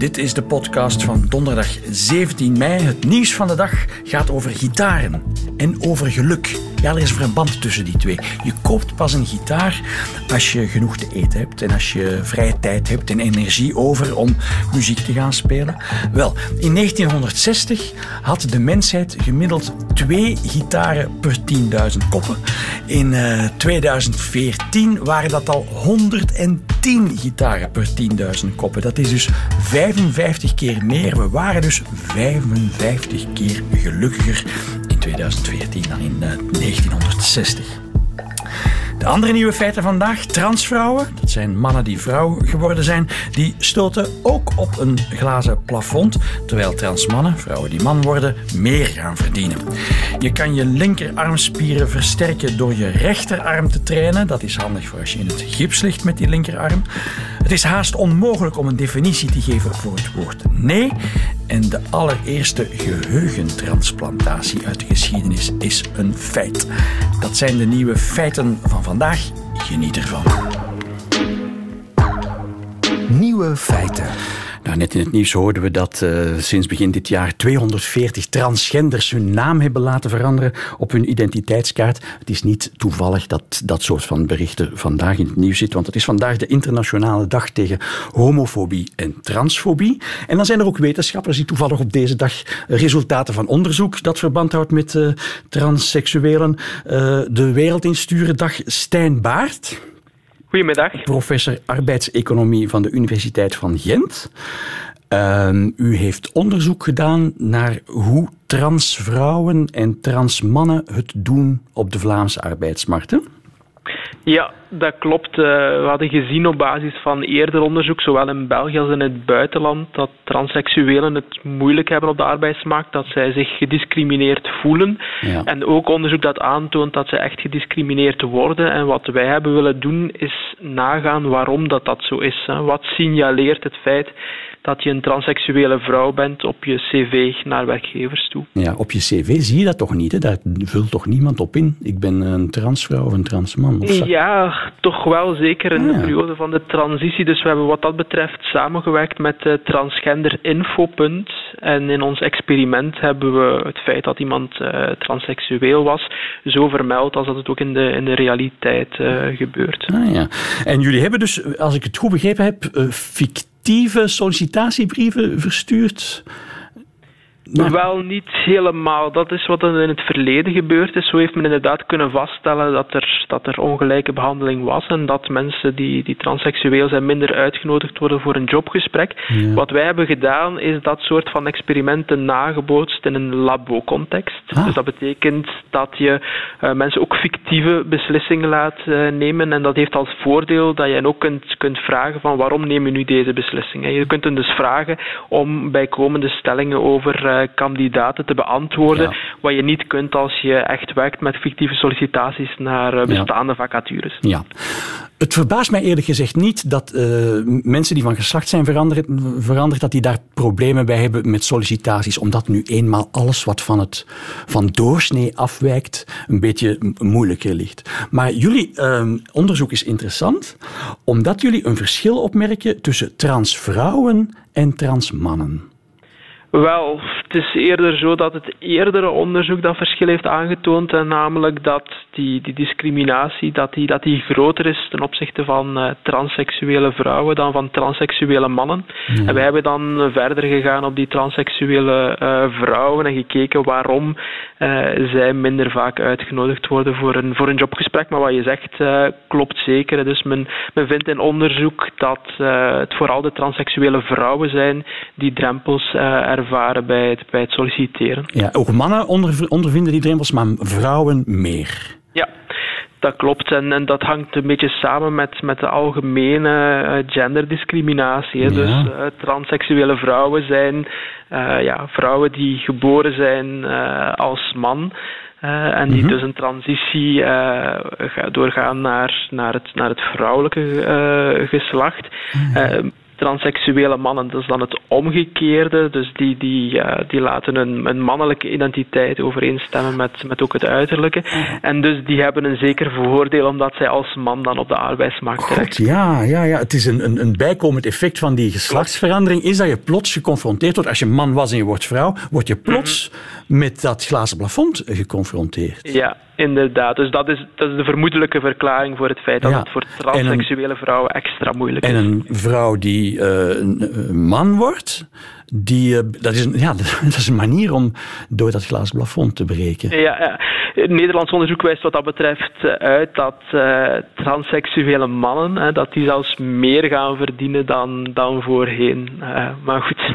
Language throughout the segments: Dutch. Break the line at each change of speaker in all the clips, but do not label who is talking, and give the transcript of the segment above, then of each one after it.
Dit is de podcast van donderdag 17 mei. Het nieuws van de dag gaat over gitaren en over geluk. Ja, er is een verband tussen die twee. Je koopt pas een gitaar als je genoeg te eten hebt en als je vrije tijd hebt en energie over om muziek te gaan spelen. Wel, in 1960 had de mensheid gemiddeld twee gitaren per 10.000 koppen. In uh, 2014 waren dat al 110 gitaren per 10.000 koppen. Dat is dus 55 keer meer. We waren dus 55 keer gelukkiger 2014 dan in uh, 1960. De andere nieuwe feiten vandaag. Transvrouwen, dat zijn mannen die vrouw geworden zijn, die stoten ook op een glazen plafond. Terwijl transmannen, vrouwen die man worden, meer gaan verdienen. Je kan je linkerarmspieren versterken door je rechterarm te trainen. Dat is handig voor als je in het gips ligt met die linkerarm. Het is haast onmogelijk om een definitie te geven voor het woord nee. En de allereerste geheugentransplantatie uit de geschiedenis is een feit. Dat zijn de nieuwe feiten van vandaag. Geniet ervan.
Nieuwe feiten.
Nou, net in het nieuws hoorden we dat uh, sinds begin dit jaar 240 transgenders hun naam hebben laten veranderen op hun identiteitskaart. Het is niet toevallig dat dat soort van berichten vandaag in het nieuws zit, want het is vandaag de internationale dag tegen homofobie en transfobie. En dan zijn er ook wetenschappers die toevallig op deze dag resultaten van onderzoek dat verband houdt met uh, transseksuelen uh, de wereld insturen. Dag Stijn Baart.
Goedemiddag.
Professor arbeidseconomie van de Universiteit van Gent. Uh, u heeft onderzoek gedaan naar hoe transvrouwen en transmannen het doen op de Vlaamse arbeidsmarkt. Hè?
Ja, dat klopt. Uh, we hadden gezien op basis van eerder onderzoek, zowel in België als in het buitenland, dat transseksuelen het moeilijk hebben op de arbeidsmarkt, dat zij zich gediscrimineerd voelen. Ja. En ook onderzoek dat aantoont dat ze echt gediscrimineerd worden. En wat wij hebben willen doen, is nagaan waarom dat, dat zo is. Wat signaleert het feit dat je een transseksuele vrouw bent op je cv naar werkgevers toe.
Ja, op je cv zie je dat toch niet? Hè? Daar vult toch niemand op in? Ik ben een transvrouw of een transman? Of
ja, toch wel, zeker in ah, ja. de periode van de transitie. Dus we hebben wat dat betreft samengewerkt met uh, Transgender Infopunt. En in ons experiment hebben we het feit dat iemand uh, transseksueel was zo vermeld als dat het ook in de, in de realiteit uh, gebeurt.
Ah, ja. En jullie hebben dus, als ik het goed begrepen heb, fictieve sollicitatiebrieven verstuurd
maar... Wel niet helemaal. Dat is wat er in het verleden gebeurd is. Zo heeft men inderdaad kunnen vaststellen dat er, dat er ongelijke behandeling was en dat mensen die, die transseksueel zijn minder uitgenodigd worden voor een jobgesprek. Ja. Wat wij hebben gedaan is dat soort van experimenten nagebootst in een labo-context. Ah. Dus dat betekent dat je uh, mensen ook fictieve beslissingen laat uh, nemen en dat heeft als voordeel dat je ook kunt, kunt vragen van waarom neem je nu deze beslissing. En je kunt hen dus vragen om bijkomende stellingen over uh, kandidaten te beantwoorden, ja. wat je niet kunt als je echt werkt met fictieve sollicitaties naar uh, bestaande
ja.
vacatures.
Ja. Het verbaast mij eerlijk gezegd niet dat uh, mensen die van geslacht zijn veranderd, veranderd, dat die daar problemen bij hebben met sollicitaties, omdat nu eenmaal alles wat van, het, van doorsnee afwijkt een beetje moeilijker ligt. Maar jullie uh, onderzoek is interessant, omdat jullie een verschil opmerken tussen transvrouwen en transmannen.
Wel, het is eerder zo dat het eerdere onderzoek dat verschil heeft aangetoond, en namelijk dat die, die discriminatie dat die, dat die groter is ten opzichte van uh, transseksuele vrouwen dan van transseksuele mannen. Ja. En wij hebben dan verder gegaan op die transseksuele uh, vrouwen en gekeken waarom uh, zij minder vaak uitgenodigd worden voor een, voor een jobgesprek. Maar wat je zegt klopt zeker. Dus men, men vindt in onderzoek dat het vooral de transseksuele vrouwen zijn die drempels ervaren bij het, bij het solliciteren.
Ja, ook mannen onder, ondervinden die drempels, maar vrouwen meer.
Ja, dat klopt. En, en dat hangt een beetje samen met, met de algemene uh, genderdiscriminatie. Ja. Dus uh, transseksuele vrouwen zijn uh, ja, vrouwen die geboren zijn als man. En die mm -hmm. dus een transitie doorgaan naar, naar, het, naar het vrouwelijke geslacht. Mm -hmm transseksuele mannen, dat is dan het omgekeerde. Dus die, die, uh, die laten een, een mannelijke identiteit overeenstemmen met, met ook het uiterlijke. En dus die hebben een zeker voordeel omdat zij als man dan op de arbeidsmarkt
terecht Ja, ja, ja, het is een, een, een bijkomend effect van die geslachtsverandering is dat je plots geconfronteerd wordt. Als je man was en je wordt vrouw, word je plots mhm. met dat glazen plafond geconfronteerd.
Ja, Inderdaad, dus dat is, dat is de vermoedelijke verklaring voor het feit dat het voor transseksuele vrouwen extra moeilijk
is. En een vrouw die uh, een man wordt, die, uh, dat, is een, ja, dat is een manier om door dat glazen plafond te breken.
Ja, ja. Nederlands onderzoek wijst wat dat betreft eh, uit dat uh, transseksuele mannen dat die zelfs meer gaan verdienen dan, dan voorheen. maar goed,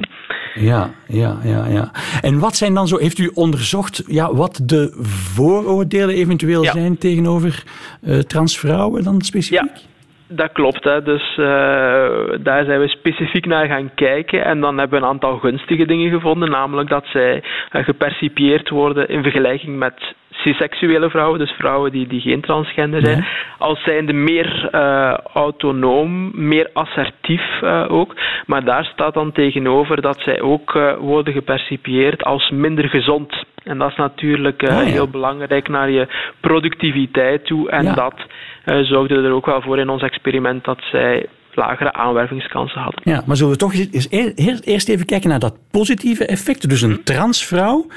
ja, ja, ja, ja. En wat zijn dan zo, heeft u onderzocht ja, wat de vooroordelen eventueel zijn tegenover transvrouwen dan specifiek?
Ja. Dat klopt, hè. dus uh, daar zijn we specifiek naar gaan kijken en dan hebben we een aantal gunstige dingen gevonden, namelijk dat zij uh, gepercipieerd worden in vergelijking met cisseksuele vrouwen, dus vrouwen die, die geen transgender zijn, nee. als zijnde meer uh, autonoom, meer assertief uh, ook. Maar daar staat dan tegenover dat zij ook uh, worden gepercipieerd als minder gezond. En dat is natuurlijk ah, ja. heel belangrijk naar je productiviteit toe. En ja. dat zorgde er ook wel voor in ons experiment dat zij lagere aanwervingskansen hadden.
Ja, maar zullen we toch eens eerst even kijken naar dat positieve effect? Dus een transvrouw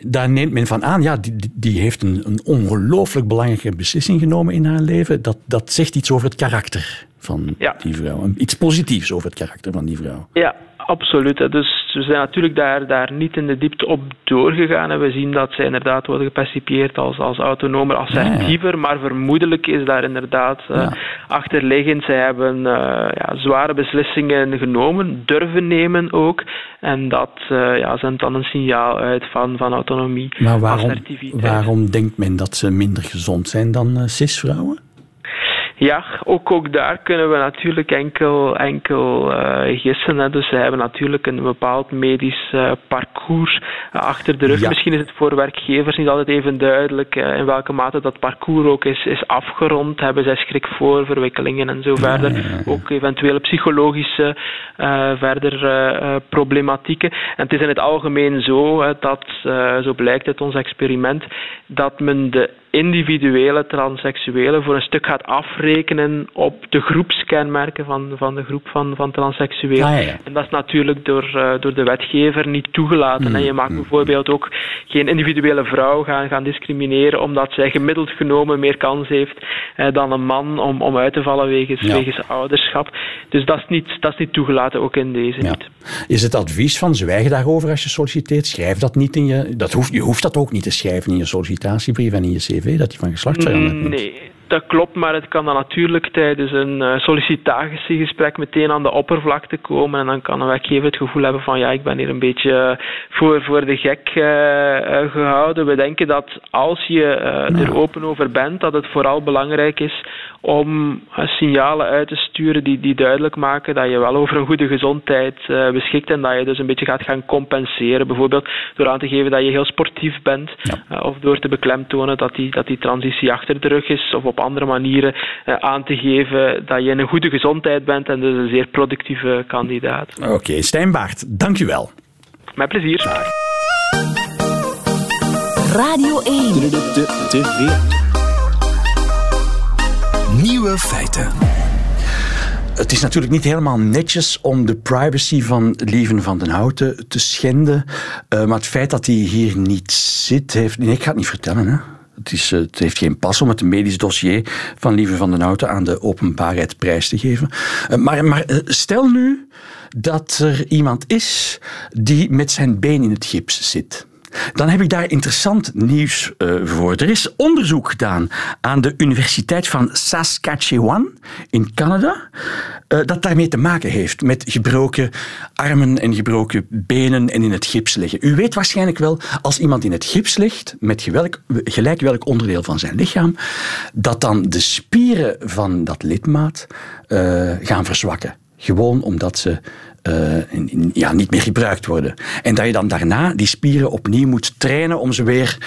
daar neemt men van aan, ja, die, die heeft een, een ongelooflijk belangrijke beslissing genomen in haar leven. Dat, dat zegt iets over het karakter van die vrouw. Iets positiefs over het karakter van die vrouw.
Ja, absoluut. Dus we zijn natuurlijk daar, daar niet in de diepte op doorgegaan. En we zien dat zij inderdaad worden gepercipieerd als, als autonomer, assertiever. Maar vermoedelijk is daar inderdaad uh, achterliggend. Zij hebben uh, ja, zware beslissingen genomen, durven nemen ook. En dat uh, ja, zendt dan een signaal uit van, van autonomie,
maar waarom, waarom denkt men dat ze minder gezond zijn dan cisvrouwen?
Ja, ook, ook daar kunnen we natuurlijk enkel, enkel uh, gissen. Hè. Dus ze hebben natuurlijk een bepaald medisch uh, parcours achter de rug. Ja. Misschien is het voor werkgevers niet altijd even duidelijk in welke mate dat parcours ook is, is afgerond. Hebben zij schrik voor verwikkelingen en zo ja, verder. Ja, ook eventuele psychologische verder problematieken. En het is in het algemeen zo dat, zo blijkt uit ons experiment, dat men de individuele transseksuelen voor een stuk gaat afrekenen op de groepskenmerken van, van de groep van, van transseksuelen. Ah, ja. En dat is natuurlijk door, uh, door de wetgever niet toegelaten. Mm, en je mag mm, bijvoorbeeld ook geen individuele vrouw gaan, gaan discrimineren omdat zij gemiddeld genomen meer kans heeft eh, dan een man om, om uit te vallen wegens, ja. wegens ouderschap. Dus dat is, niet, dat is niet toegelaten, ook in deze ja. niet.
Is het advies van zwijg daarover als je solliciteert? Schrijf dat niet in je... Dat hoeft, je hoeft dat ook niet te schrijven in je sollicitatiebrief en in je cv dat je van geslachtsverandering
bent. Nee, dat klopt, maar het kan dan natuurlijk tijdens een uh, sollicitatiegesprek meteen aan de oppervlakte komen en dan kan een werkgever het gevoel hebben van ja, ik ben hier een beetje eh, voor, voor de gek uh, gehouden. We denken dat als je er open over bent, dat het vooral belangrijk is om signalen uit te sturen die, die duidelijk maken dat je wel over een goede gezondheid beschikt en dat je dus een beetje gaat gaan compenseren. Bijvoorbeeld door aan te geven dat je heel sportief bent ja. of door te beklemtonen dat die, dat die transitie achter de rug is of op andere manieren uh, aan te geven dat je in een goede gezondheid bent en dus een zeer productieve kandidaat.
Oké, okay, Stijnbaard, dank u wel.
Met plezier.
Radio 1. De, de, de, Nieuwe feiten.
Het is natuurlijk niet helemaal netjes om de privacy van Lieven van den Houten te schenden. Uh, maar het feit dat hij hier niet zit, heeft. Nee, ik ga het niet vertellen. Hè. Eh, het, heeft geen pas om het medisch dossier van Lieve van den Houten aan de openbaarheid prijs te geven. Eh, maar, maar eh, stel nu dat er iemand is die met zijn been in het gips zit. Dan heb ik daar interessant nieuws uh, voor. Er is onderzoek gedaan aan de Universiteit van Saskatchewan in Canada. Uh, dat daarmee te maken heeft met gebroken armen en gebroken benen en in het gips liggen. U weet waarschijnlijk wel, als iemand in het gips ligt, met gelijk welk onderdeel van zijn lichaam, dat dan de spieren van dat lidmaat uh, gaan verzwakken. Gewoon omdat ze ja, niet meer gebruikt worden. En dat je dan daarna die spieren opnieuw moet trainen om ze weer,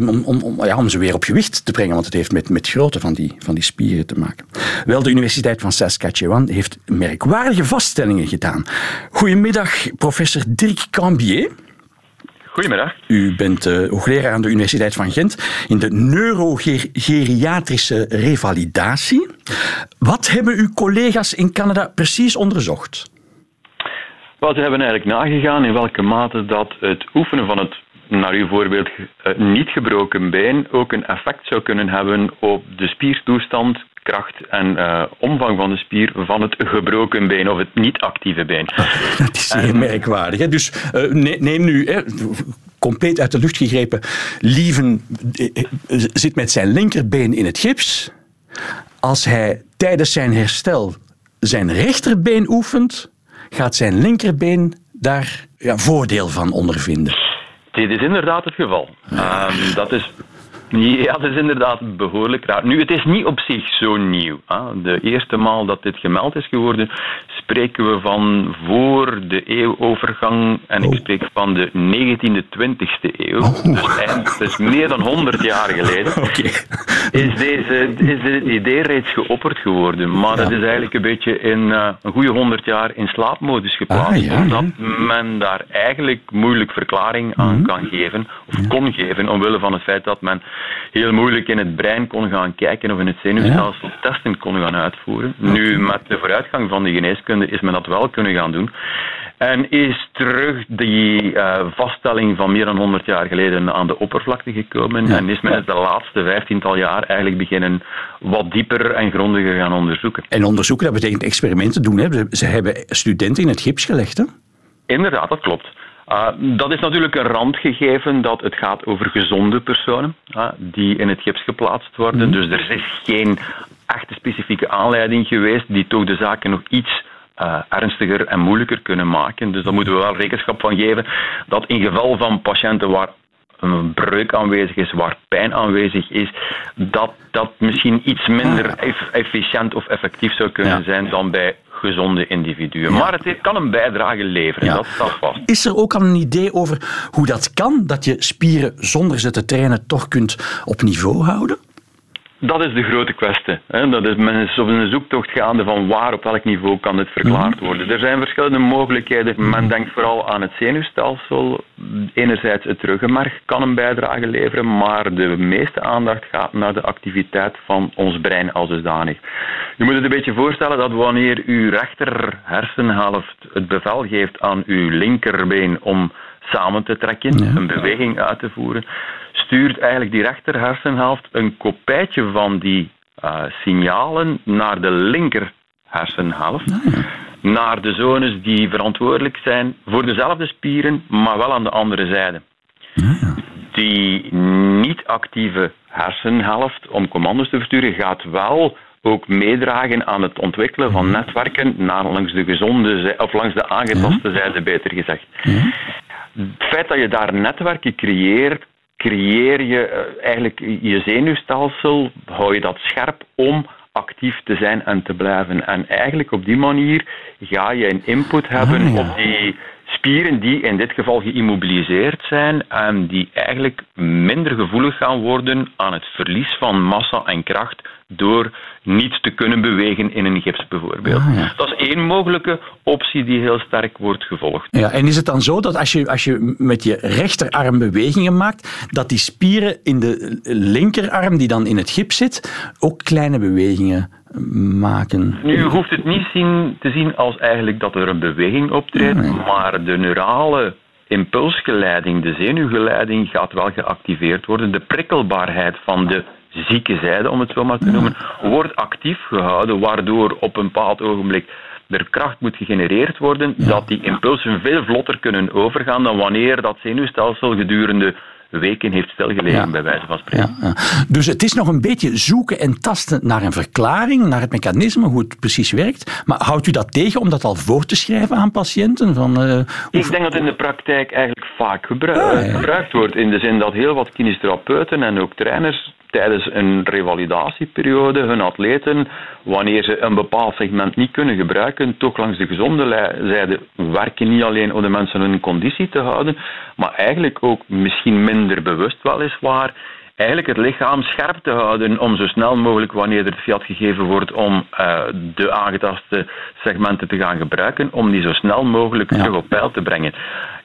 om, om, om, ja, om ze weer op gewicht te brengen, want het heeft met, met grootte van die, van die spieren te maken. Wel, de Universiteit van Saskatchewan heeft merkwaardige vaststellingen gedaan. Goedemiddag, professor Dirk Cambier.
Goedemiddag.
U bent uh, hoogleraar aan de Universiteit van Gent in de neurogeriatrische revalidatie. Wat hebben uw collega's in Canada precies onderzocht?
Wat ze hebben eigenlijk nagegaan in welke mate dat het oefenen van het naar uw voorbeeld, eh, niet gebroken been ook een effect zou kunnen hebben op de spiertoestand, kracht en uh, omvang van de spier van het gebroken been of het niet-actieve been.
Dat is zeer merkwaardig. Hè? Dus uh, neem nu, hè, compleet uit de lucht gegrepen, Lieven zit met zijn linkerbeen in het gips. Als hij tijdens zijn herstel zijn rechterbeen oefent, gaat zijn linkerbeen daar ja, voordeel van ondervinden.
Dit is inderdaad het geval. Um, dat is ja, dat is inderdaad behoorlijk raar. Nu, het is niet op zich zo nieuw. Hè. De eerste maal dat dit gemeld is geworden, spreken we van voor de eeuwovergang. En ik oh. spreek van de 19e, 20e eeuw. Oh. Dus, eind, dus meer dan 100 jaar geleden. Is, deze, is dit idee reeds geopperd geworden. Maar dat is eigenlijk een beetje in uh, een goede 100 jaar in slaapmodus geplaatst. Ah, omdat men daar eigenlijk moeilijk verklaring aan mhm. kan geven. Of kon geven, omwille van het feit dat men heel moeilijk in het brein kon gaan kijken of in het zenuwstelsel testen kon gaan uitvoeren. Nu, met de vooruitgang van de geneeskunde is men dat wel kunnen gaan doen. En is terug die uh, vaststelling van meer dan 100 jaar geleden aan de oppervlakte gekomen. En is men het de laatste vijftiental jaar eigenlijk beginnen wat dieper en grondiger gaan onderzoeken.
En onderzoeken, dat betekent experimenten doen. Hè? Ze hebben studenten in het gips gelegd. Hè?
Inderdaad, dat klopt. Uh, dat is natuurlijk een randgegeven dat het gaat over gezonde personen uh, die in het gips geplaatst worden. Mm. Dus er is geen echte specifieke aanleiding geweest die toch de zaken nog iets uh, ernstiger en moeilijker kunnen maken. Dus daar moeten we wel rekenschap van geven dat in geval van patiënten waar een breuk aanwezig is, waar pijn aanwezig is, dat dat misschien iets minder ah. efficiënt of effectief zou kunnen zijn dan bij gezonde individuen. Maar het kan een bijdrage leveren, dat staat vast.
Is er ook al een idee over hoe dat kan, dat je spieren zonder ze te trainen toch kunt op niveau houden?
Dat is de grote kwestie. Dat is, men is op een zoektocht gaande van waar, op welk niveau kan dit verklaard mhm. worden. Er zijn verschillende mogelijkheden. Men mhm. denkt vooral aan het zenuwstelsel. Enerzijds het ruggenmerg kan een bijdrage leveren, maar de meeste aandacht gaat naar de activiteit van ons brein als dusdanig. Je moet het een beetje voorstellen dat wanneer uw rechter hersenhelft het bevel geeft aan uw linkerbeen om samen te trekken, een beweging uit te voeren, stuurt eigenlijk die rechter hersenhelft een kopijtje van die uh, signalen naar de linker hersenhelft. Ah, naar de zones die verantwoordelijk zijn voor dezelfde spieren, maar wel aan de andere zijde. Ah, die niet-actieve hersenhelft om commando's te versturen gaat wel ook meedragen aan het ontwikkelen van netwerken naar langs de gezonde of langs de aangetaste zijde, beter gezegd. Het feit dat je daar netwerken creëert, creëer je eh, eigenlijk je zenuwstelsel, hou je dat scherp om actief te zijn en te blijven. En eigenlijk op die manier ga je een input hebben ah, op die spieren die in dit geval geïmmobiliseerd zijn en die eigenlijk minder gevoelig gaan worden aan het verlies van massa en kracht door niet te kunnen bewegen in een gips bijvoorbeeld. Ah, dat is één mogelijke optie die heel sterk wordt gevolgd.
Ja, en is het dan zo dat als je, als je met je rechterarm bewegingen maakt, dat die spieren in de linkerarm die dan in het gips zit, ook kleine bewegingen maken?
Nu hoeft het niet zien, te zien als eigenlijk dat er een beweging optreedt, ah, maar de neurale impulsgeleiding, de zenuwgeleiding gaat wel geactiveerd worden. De prikkelbaarheid van de zieke zijde, om het zo maar te noemen, wordt actief gehouden, waardoor op een bepaald ogenblik er kracht moet gegenereerd worden, dat die impulsen veel vlotter kunnen overgaan dan wanneer dat zenuwstelsel gedurende weken heeft stilgelegen, bij wijze van spreken. Ja,
dus het is nog een beetje zoeken en tasten naar een verklaring, naar het mechanisme, hoe het precies werkt. Maar houdt u dat tegen om dat al voor te schrijven aan patiënten? Van, uh,
Ik denk dat in de praktijk eigenlijk vaak ah, gebruikt wordt. In de zin dat heel wat kinestherapeuten en ook trainers tijdens een revalidatieperiode hun atleten, wanneer ze een bepaald segment niet kunnen gebruiken, toch langs de gezonde zijde werken niet alleen om de mensen hun conditie te houden, maar eigenlijk ook misschien minder bewust weliswaar eigenlijk het lichaam scherp te houden om zo snel mogelijk, wanneer er fiat gegeven wordt, om uh, de aangetaste segmenten te gaan gebruiken, om die zo snel mogelijk terug op peil te brengen.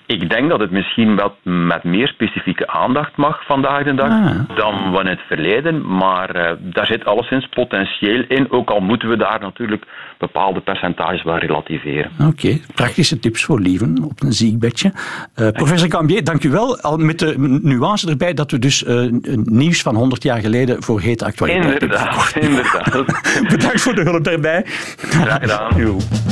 Ik denk dat het misschien wel met meer specifieke aandacht mag vandaag de dag ah. dan van het verleden, maar uh, daar zit alleszins potentieel in, ook al moeten we daar natuurlijk bepaalde percentages wel relativeren.
Oké, praktische tips voor lieven op een ziekbedje. Uh, professor Cambier, dank u wel. Al met de nuance erbij dat we dus uh, nieuws van 100 jaar geleden voor hete actualiteit
Inderdaad, inderdaad.
Bedankt voor de hulp daarbij.
Graag gedaan.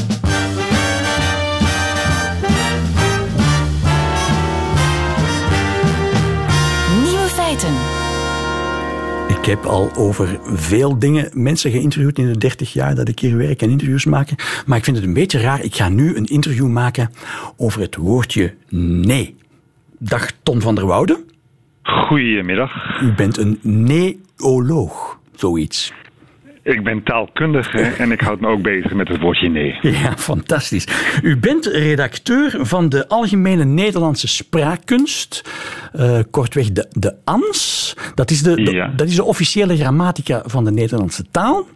Ik heb al over veel dingen mensen geïnterviewd in de 30 jaar dat ik hier werk en interviews maken. Maar ik vind het een beetje raar. Ik ga nu een interview maken over het woordje nee. Dag Ton van der Woude.
Goedemiddag.
U bent een neoloog, zoiets.
Ik ben taalkundige en ik houd me ook bezig met het woordje nee.
Ja, fantastisch. U bent redacteur van de Algemene Nederlandse Spraakkunst, uh, kortweg de, de ANS. Dat is de, dat is de officiële grammatica van de Nederlandse taal.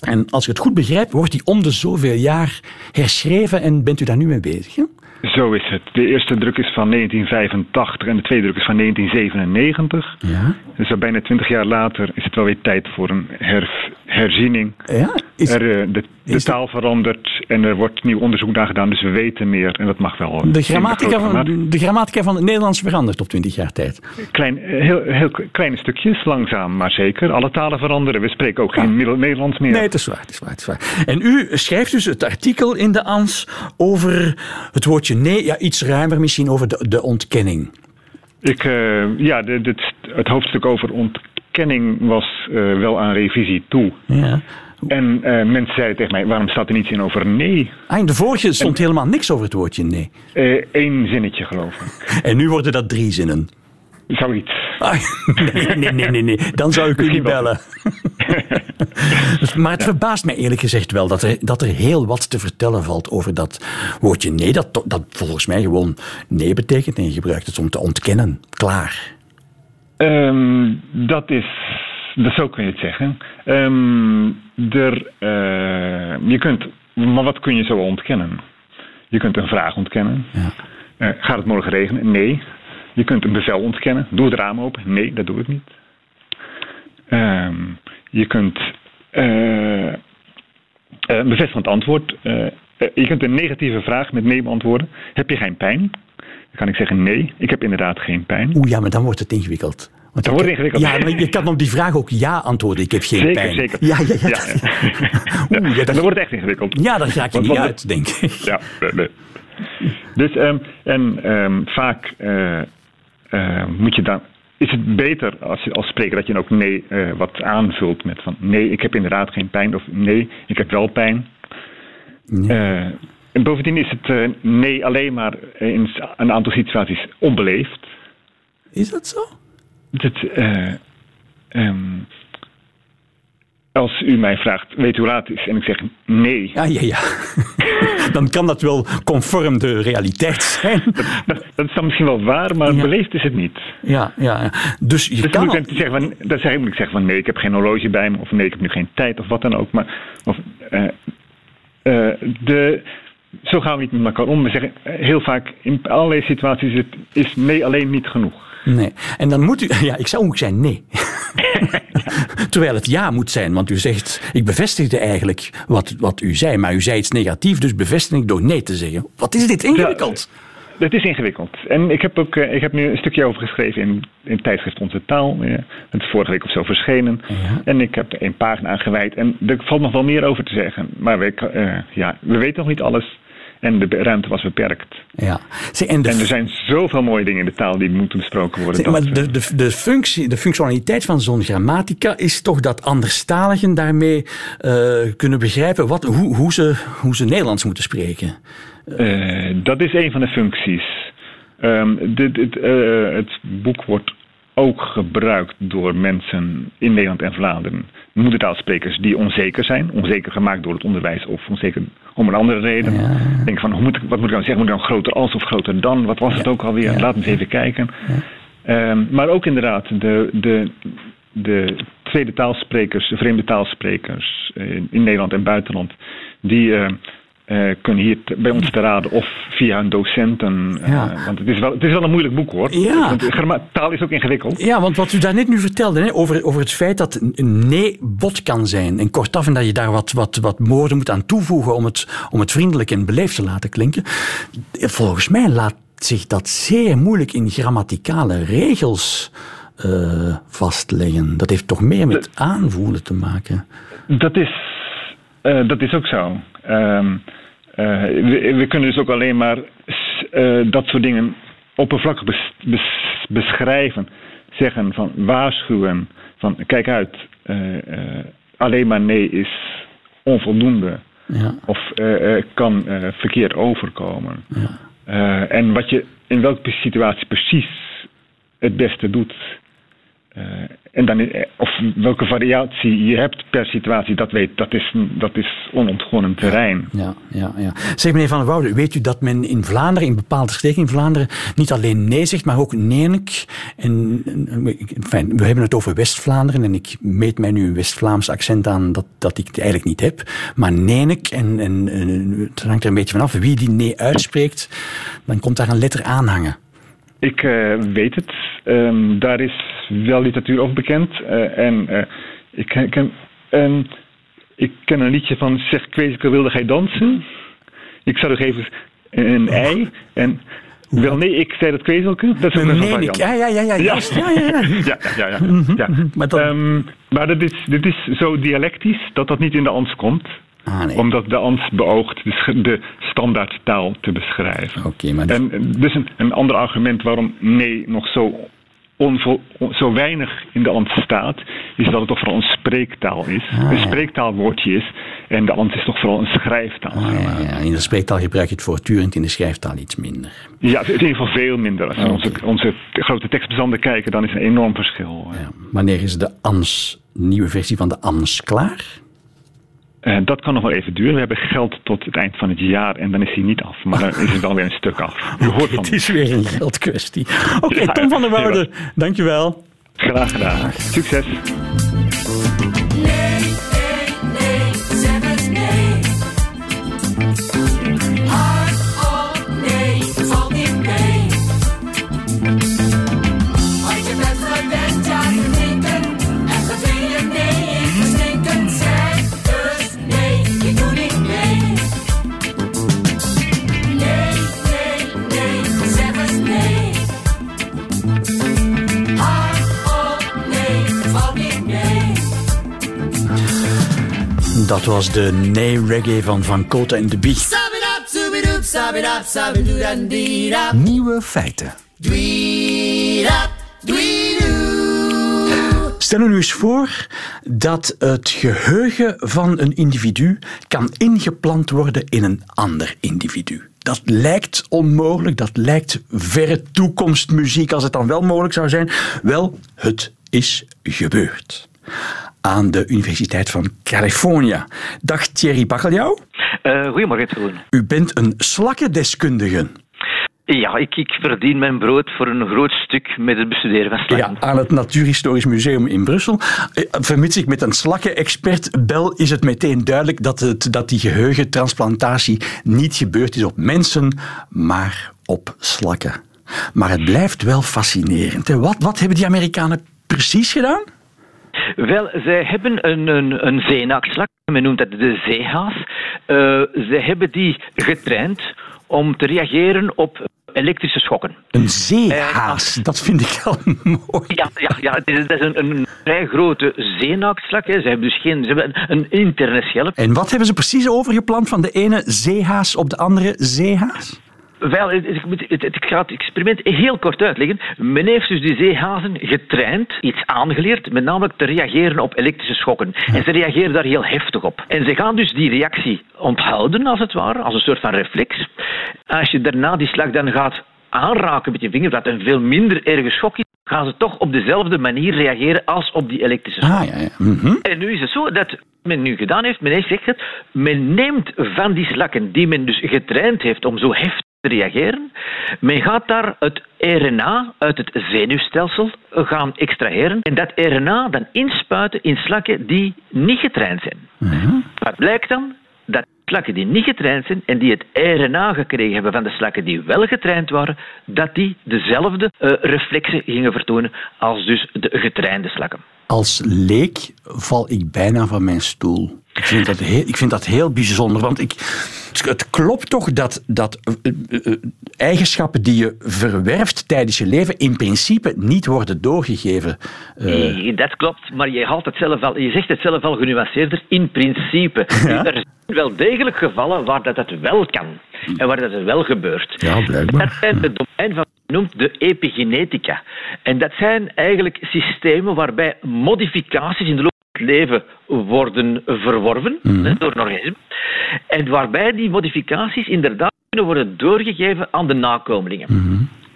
En als ik het goed begrijp, wordt die om de zoveel jaar herschreven en bent u daar nu mee bezig? Hè?
Zo is het. De eerste druk is van 1985 en de tweede druk is van 1997. Ja. Dus bijna twintig jaar later is het wel weer tijd voor een herziening. Ja? Is, er, eh, de, de taal verandert en er wordt nieuw onderzoek naar gedaan, dus we weten meer en dat mag wel.
De grammatica, van, de grammatica van het Nederlands verandert op twintig jaar tijd?
Klein, heel, heel kleine stukjes, langzaam maar zeker. Alle talen veranderen. We spreken ook geen Nederlands meer.
Nee, het is waar, het is waar, het is waar. En u schrijft dus het artikel in de ANS over het woordje nee, ja, iets ruimer misschien over de, de ontkenning.
Ik, uh, ja, de, het hoofdstuk over ontkenning was uh, wel aan revisie toe. Ja. En uh, mensen zeiden tegen mij, waarom staat er niets in over nee?
Ah, in de vorige stond helemaal niks over het woordje nee.
Eén zinnetje, geloof ik.
En nu worden dat drie zinnen.
Zoiets.
Ah, nee, nee, nee, nee, nee, Dan zou ik u niet bellen. maar het verbaast mij eerlijk gezegd wel dat er, dat er heel wat te vertellen valt over dat woordje nee. Dat, dat volgens mij gewoon nee betekent en je gebruikt het om te ontkennen. Klaar.
Um, dat is. Dat zo kun je het zeggen. Um, er, uh, je kunt, maar wat kun je zo ontkennen? Je kunt een vraag ontkennen. Ja. Uh, gaat het morgen regenen? Nee. Je kunt een bevel ontkennen. Doe het raam open. Nee, dat doe ik niet. Um, je kunt een bevestigend antwoord. Uh, je kunt een negatieve vraag met nee beantwoorden. Heb je geen pijn? Dan kan ik zeggen nee, ik heb inderdaad geen pijn.
Oeh ja, maar dan wordt het ingewikkeld.
Want dan wordt het ingewikkeld.
Ja, maar je kan op die vraag ook ja antwoorden. Ik heb geen
zeker,
pijn.
Zeker,
Ja, ja, ja.
ja. Oeh, ja dan wordt het echt ingewikkeld.
Ja, dan raak je niet uit, denk ik.
Ja, nee. Dus, um, en um, vaak uh, uh, moet je dan is het beter als je als spreker dat je ook nee uh, wat aanvult met van nee, ik heb inderdaad geen pijn of nee, ik heb wel pijn. Uh, en bovendien is het uh, nee alleen maar in een aantal situaties onbeleefd.
Is dat zo?
Dat, um, als u mij vraagt, weet u hoe laat het is? En ik zeg nee.
Ja, ja, ja. dan kan dat wel conform de realiteit zijn.
Dat, dat, is dan misschien wel waar, maar beleefd is het niet.
Ja, ja. Dus je
dus
kan...
Moet ik zeggen van, dan zeg ik, moet ik zeggen van nee, ik heb geen horloge bij me. Of nee, ik heb nu geen tijd of wat dan ook. Maar of, uh, uh, de, zo gaan we niet met elkaar om. We zeggen heel vaak in allerlei situaties het is nee alleen niet genoeg.
Nee. En dan moet u... Ja, ik zou ook zijn nee. Terwijl het ja moet zijn, want u zegt... Ik bevestigde eigenlijk wat, wat u zei, maar u zei iets negatiefs, dus bevestig ik door nee te zeggen. Wat is dit ingewikkeld?
Ja, het is ingewikkeld. En ik heb, ook, ik heb nu een stukje over geschreven in, in tijdschrift Onze Taal. Het is vorige week of zo verschenen. Ja. En ik heb er een pagina aan gewijd. En er valt nog wel meer over te zeggen. Maar we, uh, ja, we weten nog niet alles. En de ruimte was beperkt.
Ja.
En, en, er zijn zoveel mooie dingen in de taal die moeten besproken worden.
Maar de, de, de, functie, de functionaliteit van zo'n grammatica is toch dat anderstaligen daarmee uh, kunnen begrijpen wat, hoe, hoe, ze, hoe ze Nederlands moeten spreken.
Uh, dat is een van de functies. Um, dit, dit, uh, het boek wordt ook gebruikt door mensen in Nederland en Vlaanderen, moedertaalsprekers die onzeker zijn, onzeker gemaakt door het onderwijs of onzeker om een andere reden. Ja. Denk van, hoe moet ik, wat moet ik nou zeggen? Moet ik nou groter als of groter dan? Wat was het ook alweer? Ja. Laat eens even kijken. Um, maar ook inderdaad de, de, de tweede taalsprekers, de vreemde taalsprekers in, in Nederland en buitenland, die uh, uh, kunnen hier bij ons te raden of via een docenten. Uh, want het is, wel, het is wel een moeilijk boek hoor. Ja. taal is ook ingewikkeld.
Ja, want wat u daarnet nu vertelde hè, over, over het feit dat een nee bot kan zijn en kortaf en dat je daar wat, wat, wat woorden moet aan toevoegen om het, om het vriendelijk en beleefd te laten klinken. Volgens mij laat zich dat zeer moeilijk in grammaticale regels uh, vastleggen. Dat heeft toch meer met aanvoelen te maken?
Dat is, dat is ook zo. Um, uh, we, we, kunnen dus ook alleen maar dat soort dingen oppervlakkig bes, bes, beschrijven. Zeggen van waarschuwen, van kijk uit, alleen maar nee is onvoldoende. Ja. Of kan verkeerd overkomen. Ja. en wat je in welke situatie precies het beste doet, en dan, eh, of welke variatie je hebt per situatie, dat, weet, dat, is, dat is onontgonnen terrein.
Ja, ja, ja. Zeg meneer Van der Woude, weet u dat men in Vlaanderen, in bepaalde streken in Vlaanderen, niet alleen nee zegt, maar ook neenik. En, fijn, we hebben het over West-Vlaanderen en ik meet mij nu een West-Vlaams accent aan dat, dat ik het eigenlijk niet heb. Maar neenik, en, en, het hangt er een beetje vanaf wie die nee uitspreekt, dan komt daar een letter aan hangen.
Ik eh, weet het. Ehm, daar is wel literatuur over bekend. Eh, en eh, ik, ken, ehm, ik ken een liedje van Zeg Kwezeker wilde gij dansen? Ik zou nog even een ei. En wel, nee, ik zei dat kwezelke. Dat is
een nee, nee, ja, ja, ja, ja. Ja, ja, ja.
ja, mhm. ja, Maar, dat... Ehm, maar dat is, dit is zo dialectisch dat dat niet in de ans komt. Ah, nee. Omdat de ANS beoogt de, de standaardtaal te beschrijven.
Okay, maar
En dus een, een ander argument waarom nee nog zo onvol, zo weinig in de ANS staat, is dat het toch vooral een spreektaal is. Ah, een spreektaalwoordje is. En de ANS is toch vooral een schrijftaal.
Ah, ja, ja. In de spreektaal gebruik je het voortdurend, in de schrijftaal iets minder.
Ja, in ieder geval veel minder. Als we onze, onze, grote tekstbestanden kijken, dan is er een enorm verschil. Ja.
Wanneer is de ANS, nieuwe versie van de ANS klaar?
Uh, dat kan nog wel even duren. We hebben geld tot het eind van het jaar en dan is hij niet af. Maar dan is het wel weer een stuk af.
U hoort van het is weer een geldkwestie. Oké, okay, Tom van der Woude, dankjewel.
Graag gedaan. Succes.
Dat was de nee-reggae van Van Kota en de Bie. Nieuwe feiten. Stel u nu eens voor dat het geheugen van een individu kan ingeplant worden in een ander individu. Dat lijkt onmogelijk, dat lijkt verre toekomstmuziek als het dan wel mogelijk zou zijn. Wel, het is gebeurd aan de Universiteit van California. Dag Thierry Bakkeljauw.
Uh, goedemorgen, Jeroen.
U bent een slakkendeskundige.
Ja, ik, ik, verdien mijn brood voor een groot stuk met het bestuderen van slakken.
Ja, aan het Natuurhistorisch Museum in Brussel. Eh, vermits ik met een slakkenexpert bel, is het meteen duidelijk dat, het, dat die geheugentransplantatie niet gebeurd is op mensen, maar op slakken. Maar het blijft wel fascinerend. Wat, wat hebben die Amerikanen precies gedaan?
Wel, zij hebben een, een, een zeenaakslak, men noemt dat de zeehaas. Uh, zij hebben die getraind om te reageren op elektrische schokken.
Een zeehaas, dat vind ik al mooi.
Ja, ja, ja het is, is een, een, vrij grote zeenaakslak. Ze hebben dus geen, ze hebben een, een interne schelp.
En wat hebben ze precies overgeplant van de ene zeehaas op de andere zeehaas?
Wel, ik, moet, ik ga het experiment heel kort uitleggen. Men heeft dus die zeehazen getraind, iets aangeleerd, met namelijk te reageren op elektrische schokken. En ze reageren daar heel heftig op. En ze gaan dus die reactie onthouden, als het ware, als een soort van reflex. Als je daarna die slag dan gaat aanraken met je vinger, dat een veel minder erge schok is, gaan ze toch op dezelfde manier reageren als op die elektrische schok.
Ah, ja, ja. Mhm.
En nu is het zo dat men nu gedaan heeft, men heeft gezegd, men neemt van die slakken die men dus getraind heeft om zo heftig reageren, men gaat daar het RNA uit het zenuwstelsel gaan extraheren en dat RNA dan inspuiten in slakken die niet getraind zijn. Wat blijkt dan? Dat slakken die niet getraind zijn en die het RNA gekregen hebben van de slakken die wel getraind waren, dat die dezelfde eh, reflexen gingen vertonen als dus de getrainde slakken.
Als leek val ik bijna van mijn stoel. Ik vind dat heel, ik vind dat heel bijzonder, want ik, het klopt toch dat, dat eh, eh, eh, eigenschappen die je verwerft tijdens je leven in principe niet worden doorgegeven.
Nee, dat klopt, maar je, haalt het zelf al, je zegt het zelf al genuanceerder. In principe. Er zijn wel degelijk gevallen waar dat het wel kan en waar dat het wel gebeurt.
Ja, blijkbaar.
Dat zijn het domein van noemt de epigenetica. En dat zijn eigenlijk systemen waarbij modificaties in de loop leven worden verworven hè, door een organisme. En waarbij die modificaties inderdaad kunnen worden doorgegeven aan de nakomelingen.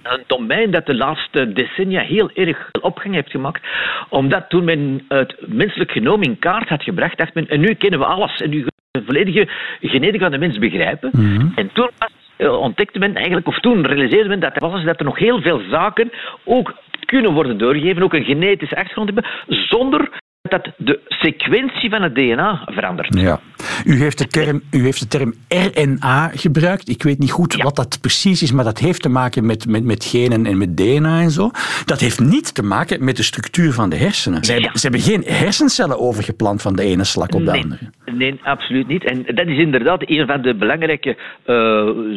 Een domein dat de laatste decennia heel erg opgang heeft gemaakt. Omdat toen men het menselijk genoom in kaart had gebracht, dacht men, en nu kennen we alles. En nu we de volledige genetica van de mens begrijpen. En toen eh, ontdekte men eigenlijk, of toen realiseerde men dat er, was, dat er nog heel veel zaken ook kunnen worden doorgegeven, ook een genetische achtergrond hebben, zonder dat de sequentie van het DNA verandert.
Ja. U, heeft de term, u heeft de term RNA gebruikt. Ik weet niet goed wat dat precies is, maar dat heeft te maken met, met, met genen en met DNA en zo. Dat heeft niet te maken met de structuur van de hersenen. Ze, hebben, ze hebben geen hersencellen overgeplant van de ene slak op de
Nee,
andere.
nee, absoluut niet. En dat is inderdaad een van de belangrijke, eh,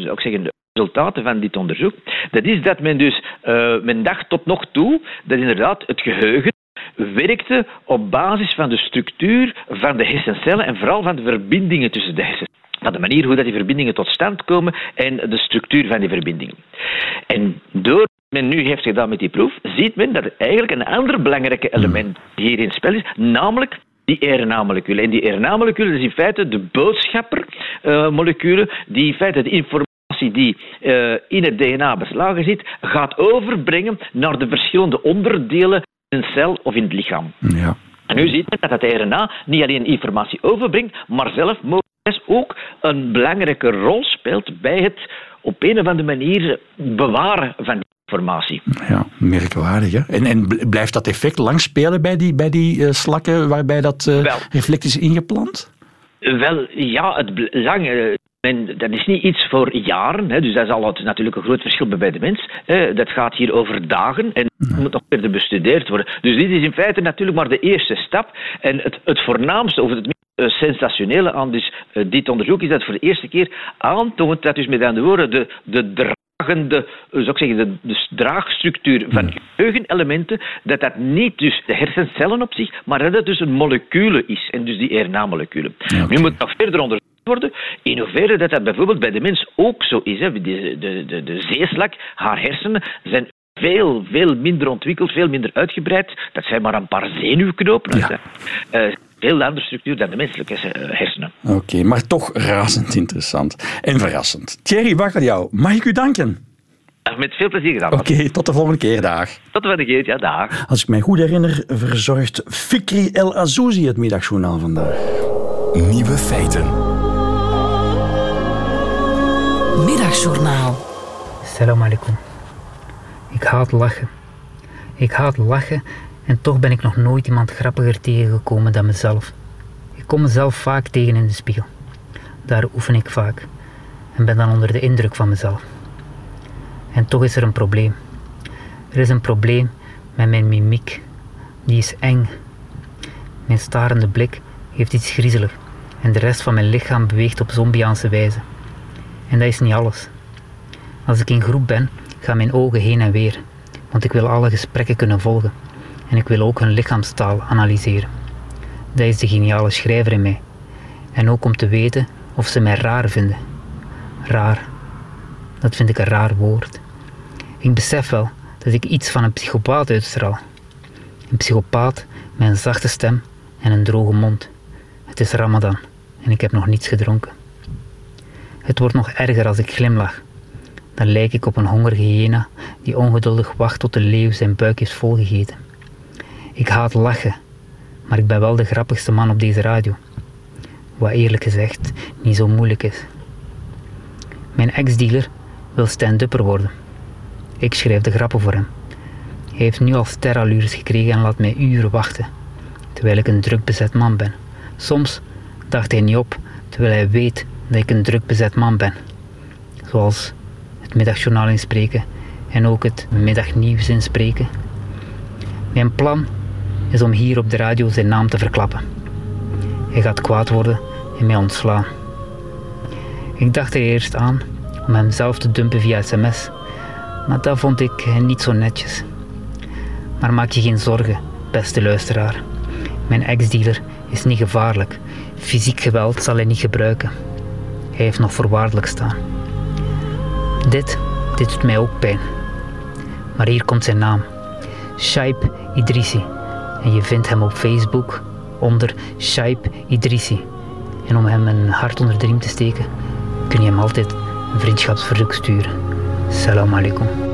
zou ik zeggen, resultaten van dit onderzoek. Dat is dat men dus, eh, men dacht tot nog toe, dat inderdaad het geheugen werkte op basis van de structuur van de hersencellen en vooral van de verbindingen tussen de hersenen. Van de manier hoe dat die verbindingen tot stand komen en de structuur van die verbindingen. En door wat men nu heeft gedaan met die proef, ziet men dat er eigenlijk een ander belangrijk element hier in spel is, namelijk die RNA-moleculen. En die RNA-moleculen is in feite de boodschapper-moleculen die in feite de informatie die eh, in het DNA beslagen zit, gaat overbrengen naar de verschillende onderdelen een cel of in het lichaam.
Ja.
En nu ziet men dat het RNA niet alleen informatie overbrengt, maar zelf ook een belangrijke rol speelt bij het op een of andere manier bewaren van die informatie.
Ja, merkwaardig. Hè? En, en bl- blijft dat effect lang spelen bij die, bij die eh, slakken waarbij dat eh,
Wel.
reflect is ingeplant?
Wel, ja, het lang. Men, dat is niet iets voor jaren, hè, dus dat is al het, natuurlijk een groot verschil bij de mens. Hè. Dat gaat hier over dagen en moet nog verder bestudeerd worden. Dus dit is in feite natuurlijk maar de eerste stap. En het, het voornaamste, of het meest eh, sensationele aan dus, eh, dit onderzoek is dat voor de eerste keer aantoont dat dus met andere woorden de, de dragende, eh, zou ik zeggen, de, de draagstructuur van geheugenelementen, dat dat niet dus de hersencellen op zich, maar dat het dus een moleculen is, en dus die RNA-moleculen. Nu moet nog verder onderzocht worden in hoeverre dat, dat bijvoorbeeld bij de mens ook zo is. Hè. De, de, de, de zeeslak, haar hersenen zijn veel, veel minder ontwikkeld, veel minder uitgebreid. Dat zijn maar een paar zenuwknopen.
Ja.
Eh, veel andere structuur dan de menselijke eh, hersenen.
Oké, maar toch razend interessant en verrassend. Thierry Bakkeljauw, mag ik u danken?
Met veel plezier gedaan.
Oké, tot de volgende keer, dag.
Tot de volgende keer. Ja, dag.
Als ik mij goed herinner, verzorgt Fikri El Azouzi het middagjournaal vandaag.
Nieuwe feiten.
Middagjournaal.
Salam alaikum. Ik haat lachen. Ik haat lachen en toch ben ik nog nooit iemand grappiger tegengekomen dan mezelf. Ik kom mezelf vaak tegen in de spiegel. Daar oefen ik vaak en ben dan onder de indruk van mezelf. En toch is er een probleem. Er is een probleem met mijn mimiek. Die is eng. Mijn starende blik heeft iets griezelig en de rest van mijn lichaam beweegt op zombiaanse wijze. En dat is niet alles. Als ik in groep ben, gaan mijn ogen heen en weer, want ik wil alle gesprekken kunnen volgen en ik wil ook hun lichaamstaal analyseren. Dat is de geniale schrijver in mij. En ook om te weten of ze mij raar vinden. Raar. Dat vind ik een raar woord. Ik besef wel dat ik iets van een psychopaat uitstraal. Een psychopaat met een zachte stem en een droge mond. Het is Ramadan en ik heb nog niets gedronken. Het wordt nog erger als ik glimlach. dan lijk ik op een hongerige hyena die ongeduldig wacht tot de leeuw zijn buik heeft volgegeten. Ik haat lachen, maar ik ben wel de grappigste man op deze radio. Wat eerlijk gezegd niet zo moeilijk is. Mijn ex-dealer wil stand-upper worden. Ik schrijf de grappen voor hem. Hij heeft nu al sterallures gekregen en laat mij uren wachten, terwijl ik een druk bezet man ben. Soms dacht hij niet op, terwijl hij weet dat ik een druk bezet man ben. Zoals het middagjournaal inspreken en ook het middagnieuws inspreken. Mijn plan is om hier op de radio zijn naam te verklappen. Hij gaat kwaad worden en mij ontslaan. Ik dacht er eerst aan om hem zelf te dumpen via sms, maar dat vond ik niet zo netjes. Maar maak je geen zorgen, beste luisteraar. Mijn ex-dealer is niet gevaarlijk. Fysiek geweld zal hij niet gebruiken. Heeft nog voorwaardelijk staan. Dit, dit doet mij ook pijn. Maar hier komt zijn naam. Shaib Idrissi. En je vindt hem op Facebook onder Shaib Idrissi. En om hem een hart onder de riem te steken, kun je hem altijd een vriendschapsverzoek sturen. Salam alaikum.